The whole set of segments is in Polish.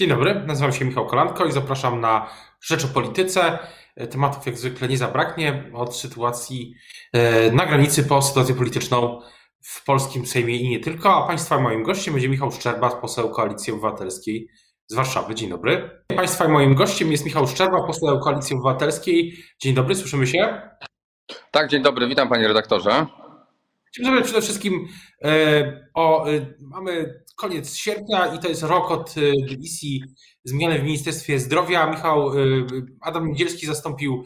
Dzień dobry, nazywam się Michał Kolanko i zapraszam na Rzecz o Polityce. Tematów jak zwykle nie zabraknie, od sytuacji e, na granicy po sytuację polityczną w polskim Sejmie i nie tylko. A Państwa moim gościem będzie Michał Szczerba, poseł Koalicji Obywatelskiej z Warszawy. Dzień dobry. Państwa moim gościem jest Michał Szczerba, poseł Koalicji Obywatelskiej. Dzień dobry, słyszymy się? Tak, dzień dobry, witam panie redaktorze. Chciałbym przede wszystkim e, o, e, mamy koniec sierpnia i to jest rok od e, dymisji zmiany w Ministerstwie Zdrowia. Michał Adam Niedzielski zastąpił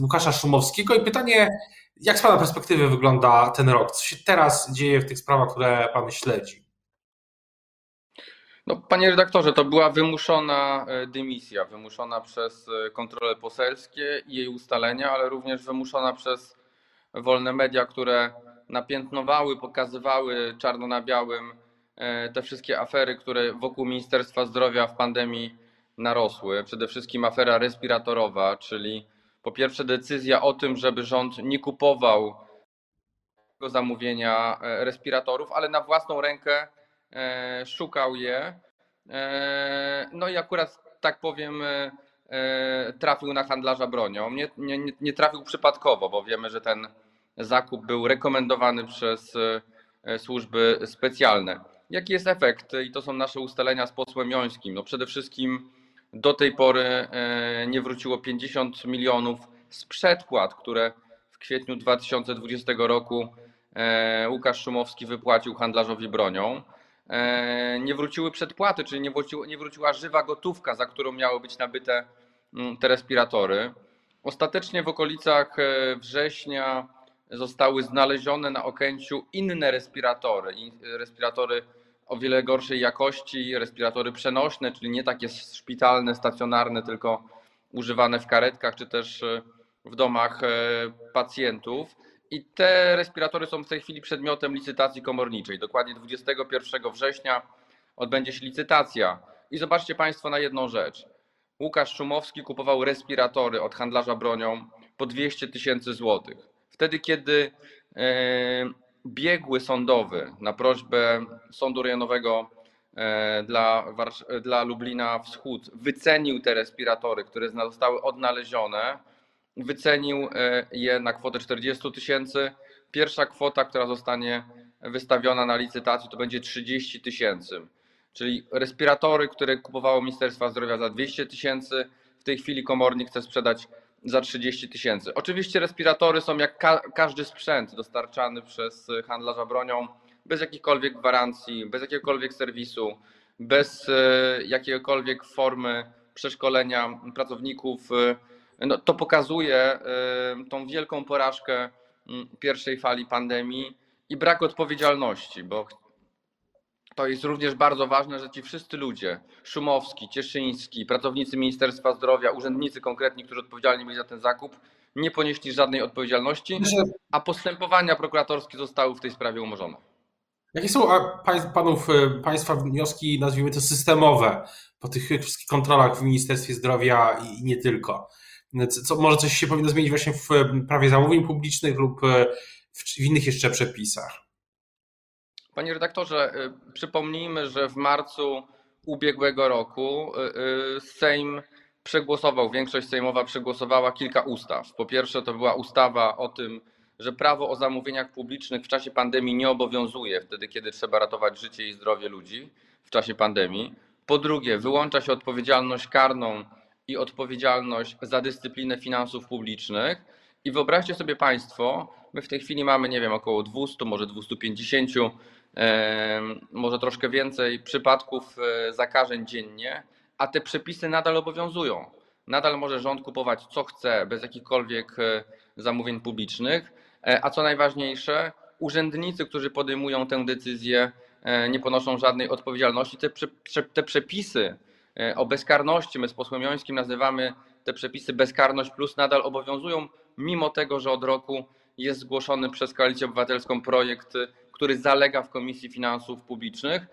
Łukasza Szumowskiego i pytanie, jak z Pana perspektywy wygląda ten rok? Co się teraz dzieje w tych sprawach, które Pan śledzi? No, panie redaktorze, to była wymuszona dymisja, wymuszona przez kontrole poselskie i jej ustalenia, ale również wymuszona przez wolne media, które napiętnowały, pokazywały czarno na białym e, te wszystkie afery, które wokół Ministerstwa Zdrowia w pandemii narosły. Przede wszystkim afera respiratorowa, czyli po pierwsze decyzja o tym, żeby rząd nie kupował zamówienia e, respiratorów, ale na własną rękę e, szukał je. No i akurat, tak powiem, trafił na handlarza bronią. Nie, nie, nie trafił przypadkowo, bo wiemy, że ten zakup był rekomendowany przez e, służby specjalne. Jaki jest efekt? I to są nasze ustalenia z posłem Jońskim. No przede wszystkim do tej pory e, nie wróciło 50 milionów z przedpłat, które w kwietniu 2020 roku e, Łukasz Szumowski wypłacił handlarzowi bronią. Nie wróciły przedpłaty, czyli nie, wróciła, nie wróciła żywa gotówka, za którą miały być nabyte mm, te respiratory. Ostatecznie w okolicach września zostały znalezione na Okęciu inne respiratory, respiratory o wiele gorszej jakości, respiratory przenośne, czyli nie takie szpitalne, stacjonarne, tylko używane w karetkach czy też e, w domach e, pacjentów. I te respiratory są w tej chwili przedmiotem licytacji komorniczej. Dokładnie 21 września odbędzie się licytacja. I zobaczcie Państwo na jedną rzecz. Łukasz Szumowski kupował respiratory od handlarza bronią po 200 tysięcy złotych. Wtedy, kiedy e, biegły sądowy na prośbę Sądu Rejonowego e, dla, dla Lublina Wschód wycenił te respiratory, które zostały odnalezione, wycenił e, je na kwotę 40 tysięcy. Pierwsza kwota, która zostanie wystawiona na licytacji, to będzie 30 tysięcy. Czyli respiratory, które kupowało Ministerstwo Zdrowia za 200 tysięcy, w tej chwili komornik chce sprzedać za 30 tysięcy. Oczywiście respiratory są jak ka każdy sprzęt dostarczany przez handlarza bronią, bez jakichkolwiek gwarancji, bez jakiegokolwiek serwisu, bez e, jakiejkolwiek formy przeszkolenia pracowników. E, no, to pokazuje e, tą wielką porażkę pierwszej fali pandemii i brak odpowiedzialności, bo to jest również bardzo ważne, że ci wszyscy ludzie, Szumowski, Cieszyński, pracownicy Ministerstwa Zdrowia, urzędnicy konkretni, którzy odpowiedzialni byli za ten zakup, nie ponieśli żadnej odpowiedzialności, a postępowania prokuratorskie zostały w tej sprawie umorzone. Jakie są panów, e, Państwa wnioski, nazwijmy to systemowe, po tych wszystkich kontrolach w Ministerstwie Zdrowia i nie tylko? Co, może coś się powinno zmienić właśnie w prawie zamówień publicznych lub e, w innych jeszcze przepisach? Panie redaktorze, y, przypomnijmy, że w marcu ubiegłego roku y, y, Sejm przegłosował, większość sejmowa przegłosowała kilka ustaw. Po pierwsze, to była ustawa o tym, że prawo o zamówieniach publicznych w czasie pandemii nie obowiązuje wtedy, kiedy trzeba ratować życie i zdrowie ludzi w czasie pandemii. Po drugie, wyłącza się odpowiedzialność karną i odpowiedzialność za dyscyplinę finansów publicznych. I wyobraźcie sobie Państwo, my w tej chwili mamy, nie wiem, około 200, może 250 może troszkę więcej przypadków e, zakażeń dziennie, a te przepisy nadal obowiązują. Nadal może rząd kupować co chce, bez jakichkolwiek e, zamówień publicznych, e, a co najważniejsze, urzędnicy, którzy podejmują tę decyzję, nie ponoszą żadnej odpowiedzialności. Te, te przepisy o bezkarności, my z posłem Jońskim nazywamy te przepisy bezkarność plus, nadal obowiązują, mimo tego, że od roku jest zgłoszony przez Koalicję Obywatelską projekt który zalega w Komisji Finansów Publicznych.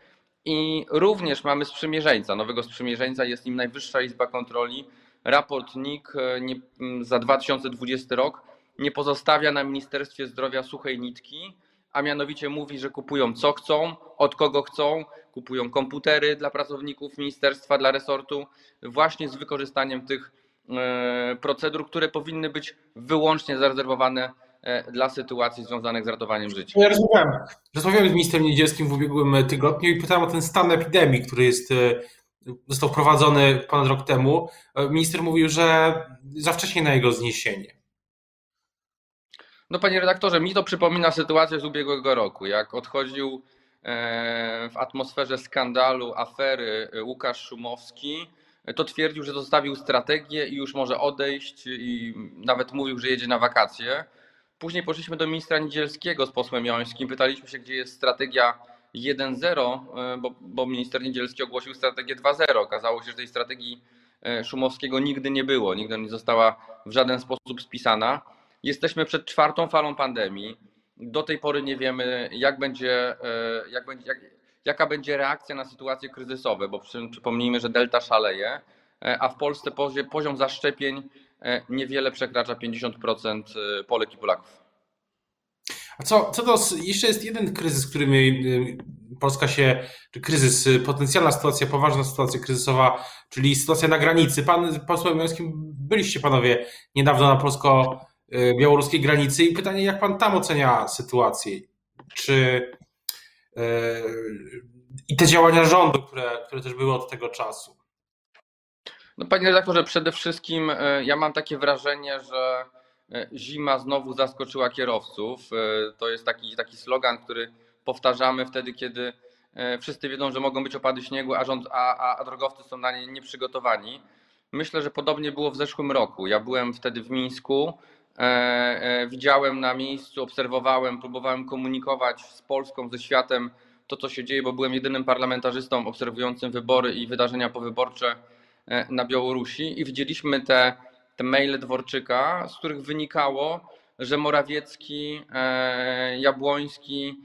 I również mamy sprzymierzeńca, nowego sprzymierzeńca, jest nim Najwyższa Izba Kontroli. Raport NIK e, nie, za 2020 rok nie pozostawia na Ministerstwie Zdrowia suchej nitki, a mianowicie mówi, że kupują co chcą, od kogo chcą, kupują komputery dla pracowników ministerstwa, dla resortu, właśnie z wykorzystaniem tych procedur, które powinny być wyłącznie zarezerwowane dla sytuacji związanych z ratowaniem życia. Ja rozmawiałem, rozmawiałem z ministrem Niedzielskim w ubiegłym tygodniu i pytałem o ten stan epidemii, który jest został wprowadzony ponad rok temu. Minister mówił, że za wcześnie na jego zniesienie. No panie redaktorze, mi to przypomina sytuację z ubiegłego roku, jak odchodził e, w atmosferze skandalu, afery e, Łukasz Szumowski, to twierdził, że zostawił strategię i już może odejść i nawet mówił, że jedzie na wakacje. Później poszliśmy do ministra Niedzielskiego z posłem Jońskim, pytaliśmy się, gdzie jest strategia 1.0, e, bo, bo minister Niedzielski ogłosił strategię 2.0. Okazało się, że tej strategii Szumowskiego nigdy nie było, nigdy nie została w żaden sposób spisana. Jesteśmy przed czwartą falą pandemii. Do tej pory nie wiemy, jak będzie, e, jak będzie, jak, jaka będzie reakcja na sytuacje kryzysowe, bo przypomnijmy, że delta szaleje, e, a w Polsce poziom zaszczepień e, niewiele przekracza 50% Polek i Polaków. A co, co to jeszcze jest jeden kryzys, który my, Polska się, czy kryzys, potencjalna sytuacja, poważna sytuacja kryzysowa, czyli sytuacja na granicy. Pan posłem Miąskim byliście panowie niedawno na polsko Y, białoruskiej granicy i pytanie, jak pan tam ocenia sytuację? Czy y, i te działania rządu, które, które też były od tego czasu? No panie redaktorze, przede wszystkim y, ja mam takie wrażenie, że zima znowu zaskoczyła kierowców. To jest taki, taki slogan, który powtarzamy wtedy, kiedy wszyscy wiedzą, że mogą być opady śniegu, a, rząd, a, a drogowcy są na nie nieprzygotowani. Myślę, że podobnie było w zeszłym roku. Ja byłem wtedy w Mińsku. E, e, widziałem na miejscu, obserwowałem, próbowałem komunikować z Polską, ze światem to, co się dzieje, bo byłem jedynym parlamentarzystą obserwującym wybory i wydarzenia powyborcze e, na Białorusi i widzieliśmy te, te maile Dworczyka, z których wynikało, że Morawiecki, Jabłoński,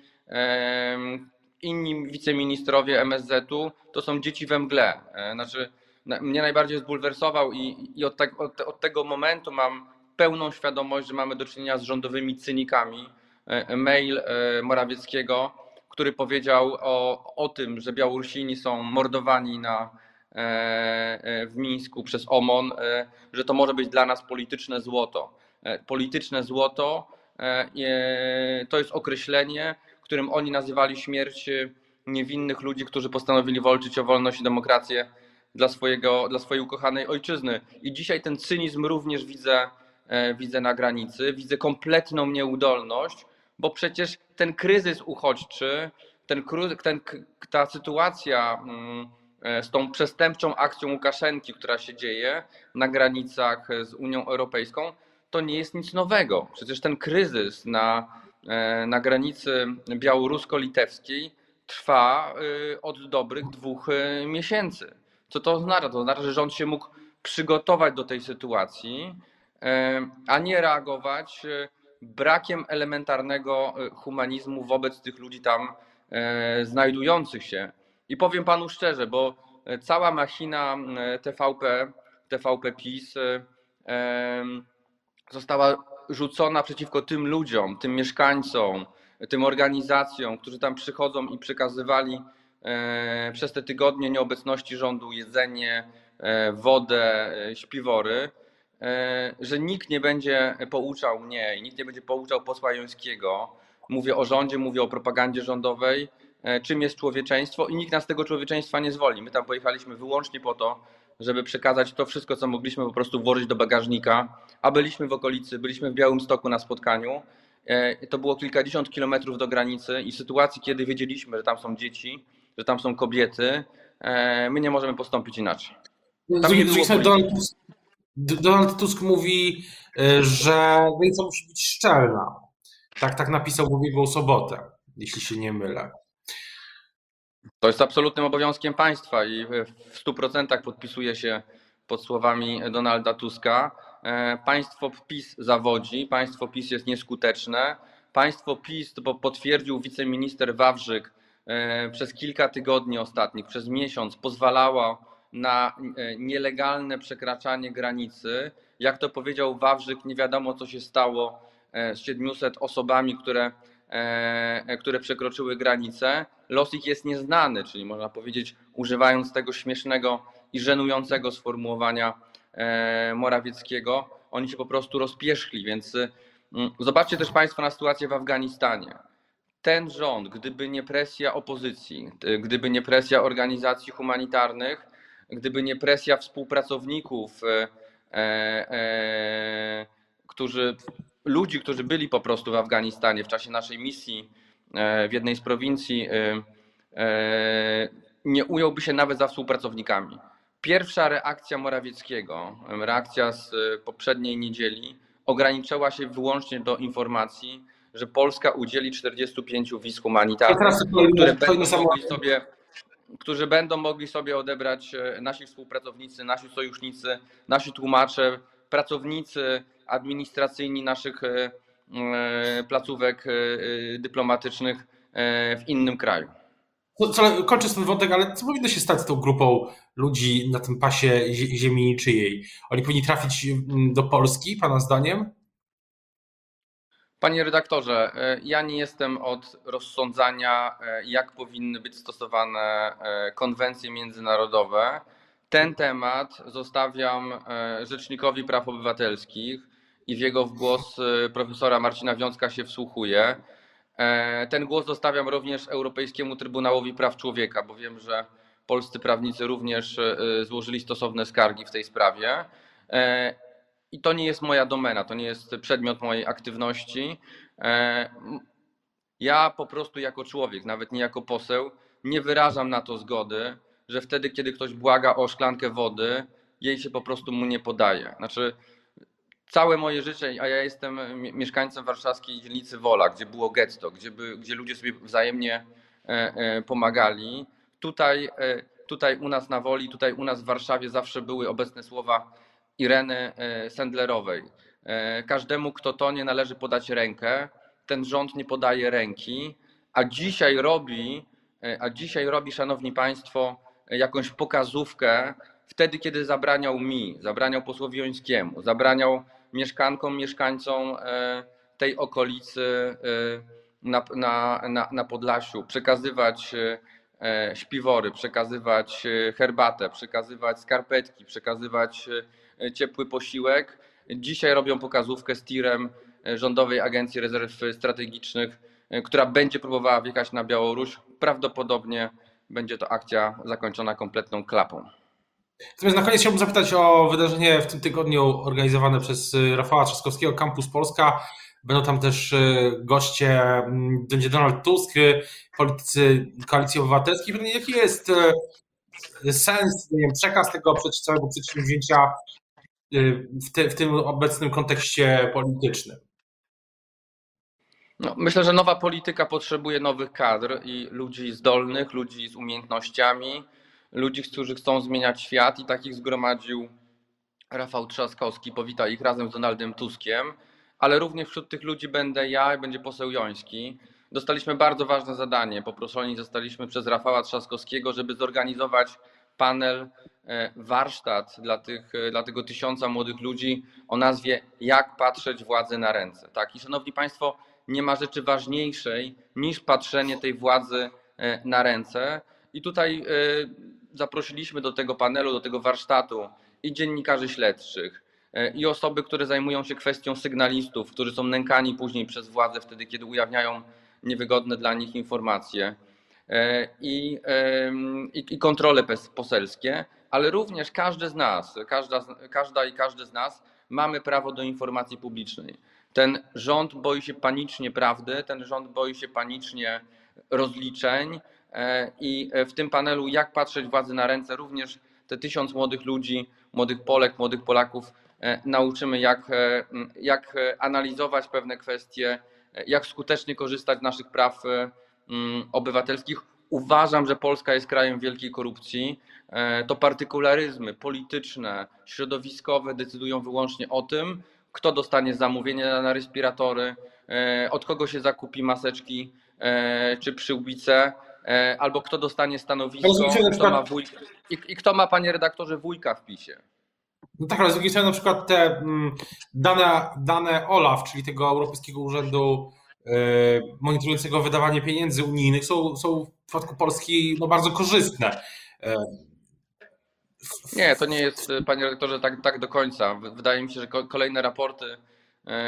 inni wiceministrowie MSZ-u to są dzieci we mgle. Znaczy, mnie najbardziej zbulwersował i, i od, te, od, od tego momentu mam pełną świadomość, że mamy do czynienia z rządowymi cynikami. E, mail e, Morawieckiego, który powiedział o, o tym, że Białorusini są mordowani na, e, w Mińsku przez OMON, że to może być dla nas polityczne złoto. Polityczne złoto to jest określenie, którym oni nazywali śmierć niewinnych ludzi, którzy postanowili walczyć o wolność i demokrację dla, swojego, dla swojej ukochanej ojczyzny. I dzisiaj ten cynizm również widzę E, widzę na granicy, widzę kompletną nieudolność, bo przecież ten kryzys uchodźczy, ten, ten, ta sytuacja mm, e, z tą przestępczą akcją Łukaszenki, która się dzieje na granicach z Unią Europejską, to nie jest nic nowego. Przecież ten kryzys na, e, na granicy białorusko-litewskiej trwa od dobrych dwóch miesięcy. Co to oznacza? To oznacza, że rząd się mógł przygotować do tej sytuacji, a nie reagować e, brakiem elementarnego e, humanizmu wobec tych ludzi tam e, znajdujących się. I powiem panu szczerze, bo cała machina TVP, TVP PiS została rzucona przeciwko tym ludziom, tym mieszkańcom, tym organizacjom, którzy tam przychodzą i przekazywali przez te tygodnie nieobecności rządu jedzenie, wodę, śpiwory. E, że nikt nie będzie pouczał mnie i nikt nie będzie pouczał posła Jońskiego. Mówię o rządzie, mówię o propagandzie rządowej, e, czym jest człowieczeństwo i nikt nas tego człowieczeństwa nie zwoli. My tam pojechaliśmy wyłącznie po to, żeby przekazać to wszystko, co mogliśmy po prostu włożyć do bagażnika, a byliśmy w okolicy, byliśmy w Białym Stoku na spotkaniu. E, to było kilkadziesiąt kilometrów do granicy i w sytuacji, kiedy wiedzieliśmy, że tam są dzieci, że tam są kobiety, my nie możemy postąpić inaczej. Tam nie było Donald Tusk mówi, e, że granica musi być szczelna. Tak, tak napisał w ubiegłą sobotę, jeśli się nie mylę. To jest absolutnym obowiązkiem państwa i w 100% podpisuje się pod słowami Donalda Tuska. E, państwo PiS zawodzi, państwo PiS jest nieskuteczne. Państwo PiS, bo potwierdził wiceminister Wawrzyk, e, przez kilka tygodni ostatnich, przez miesiąc pozwalała na e, nielegalne przekraczanie granicy. Jak to powiedział Wawrzyk, nie wiadomo co się stało z 700 osobami, które które przekroczyły granicę. Los ich jest nieznany, czyli można powiedzieć, używając tego śmiesznego i żenującego sformułowania Morawieckiego, oni się po prostu rozpierzchli. Więc mm, zobaczcie też Państwo na sytuację w Afganistanie ten rząd, gdyby nie presja opozycji, gdyby nie presja organizacji humanitarnych, gdyby nie presja współpracowników, e, e, którzy, ludzi, którzy byli po prostu w Afganistanie w czasie naszej misji e, w jednej z prowincji, nie ująłby się nawet za współpracownikami. Pierwsza reakcja Morawieckiego, reakcja z poprzedniej niedzieli, ograniczała się wyłącznie do informacji, że Polska udzieli 45 wiz humanitarnych, które będą mogli sobie którzy będą mogli sobie odebrać e, nasi współpracownicy, nasi sojusznicy, nasi tłumacze, pracownicy administracyjni naszych e, e, placówek dyplomatycznych w innym kraju. Co, kończę ten wątek, ale co powinno się stać z tą grupą ludzi na tym pasie ziemi niczyjej? Oni powinni trafić do Polski, Pana zdaniem? Panie redaktorze, e, ja nie jestem od rozsądzania, e, jak powinny być stosowane e, konwencje międzynarodowe. Ten temat zostawiam Rzecznikowi Praw Obywatelskich i w jego głos profesora Marcina Wiązka się wsłuchuję. Ten głos zostawiam również Europejskiemu Trybunałowi Praw Człowieka, bo wiem, że polscy prawnicy również złożyli stosowne skargi w tej sprawie. I to nie jest moja domena, to nie jest przedmiot mojej aktywności. E, ja po prostu jako człowiek, nawet nie jako poseł, nie wyrażam na to zgody, że wtedy, kiedy ktoś błaga o szklankę wody, jej się po prostu mu nie podaje. Znaczy, całe moje życie, a ja jestem mieszkańcem warszawskiej dzielnicy Wola, gdzie było getto, gdzie, by, gdzie ludzie sobie wzajemnie e, e, pomagali. Tutaj, tutaj u nas na Woli, tutaj u nas w Warszawie zawsze były obecne słowa Ireny e, Sendlerowej. E, każdemu, kto to nie należy podać rękę. Ten rząd nie podaje ręki, a dzisiaj robi, e, a dzisiaj robi, szanowni państwo, jakąś pokazówkę wtedy, kiedy zabraniał mi, zabraniał posłowi Jońskiemu, zabraniał mieszkankom, mieszkańcom tej okolicy na, na, na, na Podlasiu przekazywać śpiwory, przekazywać herbatę, przekazywać skarpetki, przekazywać E, ciepły posiłek. Dzisiaj robią pokazówkę z tirem e, Rządowej Agencji Rezerw Strategicznych, e, która będzie próbowała wjechać na Białoruś. Prawdopodobnie będzie to akcja zakończona kompletną klapą. Natomiast na koniec chciałbym zapytać o wydarzenie w tym tygodniu organizowane przez Rafała Trzaskowskiego Campus Polska. Będą tam też goście, będzie Donald Tusk, politycy Koalicji Obywatelskiej. Jaki jest sens, nie wiem, przekaz tego całego przedsięwzięcia Y, w, te, w tym obecnym kontekście politycznym? No, myślę, że nowa polityka potrzebuje nowych kadr i ludzi zdolnych, ludzi z umiejętnościami, ludzi, którzy chcą zmieniać świat i takich zgromadził Rafał Trzaskowski, powita ich razem z Donaldem Tuskiem, ale również wśród tych ludzi będę ja i będzie poseł Joński. Dostaliśmy bardzo ważne zadanie. Poproszeni zostaliśmy przez Rafała Trzaskowskiego, żeby zorganizować panel, e, warsztat dla, tych, e, dla tego tysiąca młodych ludzi o nazwie Jak patrzeć władzy na ręce. Tak? I szanowni Państwo, nie ma rzeczy ważniejszej niż patrzenie tej władzy e, na ręce. I tutaj zaprosiliśmy do tego panelu, do tego warsztatu i dziennikarzy śledczych, i osoby, które zajmują się kwestią sygnalistów, którzy są nękani później przez władzę wtedy, kiedy ujawniają niewygodne dla nich informacje. E, i, i, i kontrole poselskie, ale również każdy z nas, każda, każda i każdy z nas mamy prawo do informacji publicznej. Ten rząd boi się panicznie prawdy, ten rząd boi się panicznie rozliczeń e, i w tym panelu jak patrzeć władzy na ręce również te tysiąc młodych ludzi, młodych Polek, młodych Polaków e, nauczymy jak, jak analizować pewne kwestie, jak skutecznie korzystać z naszych praw obywatelskich. Uważam, że Polska jest krajem wielkiej korupcji. E, to partykularyzmy polityczne, środowiskowe decydują wyłącznie o tym, kto dostanie zamówienie na respiratory, e, od kogo się zakupi maseczki e, czy przyłbice, albo kto dostanie stanowisko, kto ma wuj... I, i kto ma, panie redaktorze, wujka w PiSie. No tak, ale z drugiej strony na przykład te mm, dane, dane OLAF, czyli tego Europejskiego Urzędu monitorującego wydawanie pieniędzy unijnych są, są w przypadku Polski no, bardzo korzystne. Nie, to nie jest, panie redaktorze, tak, tak do końca. Wydaje mi się, że kolejne raporty,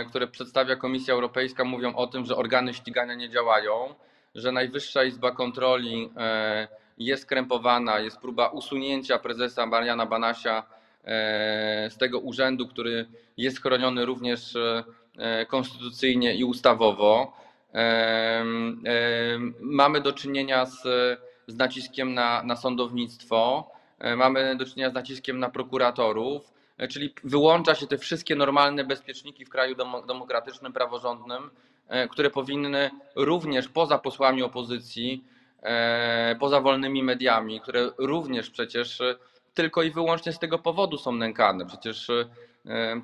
które przedstawia Komisja Europejska, mówią o tym, że organy ścigania nie działają, że Najwyższa Izba Kontroli jest krępowana, jest próba usunięcia prezesa Mariana Banasia e, z tego urzędu, który jest chroniony również e, konstytucyjnie i ustawowo. E, mamy do czynienia z, z naciskiem na, na sądownictwo, mamy do czynienia z naciskiem na prokuratorów, czyli wyłącza się te wszystkie normalne bezpieczniki w kraju demokratycznym, praworządnym, które powinny również poza posłami opozycji E, poza wolnymi mediami, które również przecież e, tylko i wyłącznie z tego powodu są nękane. Przecież e,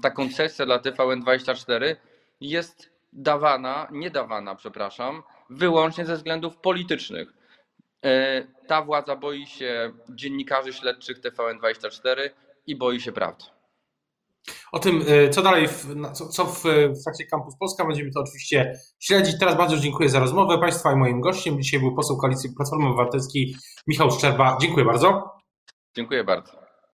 ta koncesja dla TVN24 jest dawana, nie dawana, przepraszam, wyłącznie ze względów politycznych. Ta władza boi się dziennikarzy śledczych TVN24 i boi się prawdy. O tym, e, co dalej, w, co w, w trakcie Campus Polska, będziemy to oczywiście śledzić. Teraz bardzo dziękuję za rozmowę Państwa i moim gościem. Dzisiaj był poseł Koalicji Platformy Obywatelskiej Michał Szczerba. Dziękuję bardzo. Dziękuję bardzo.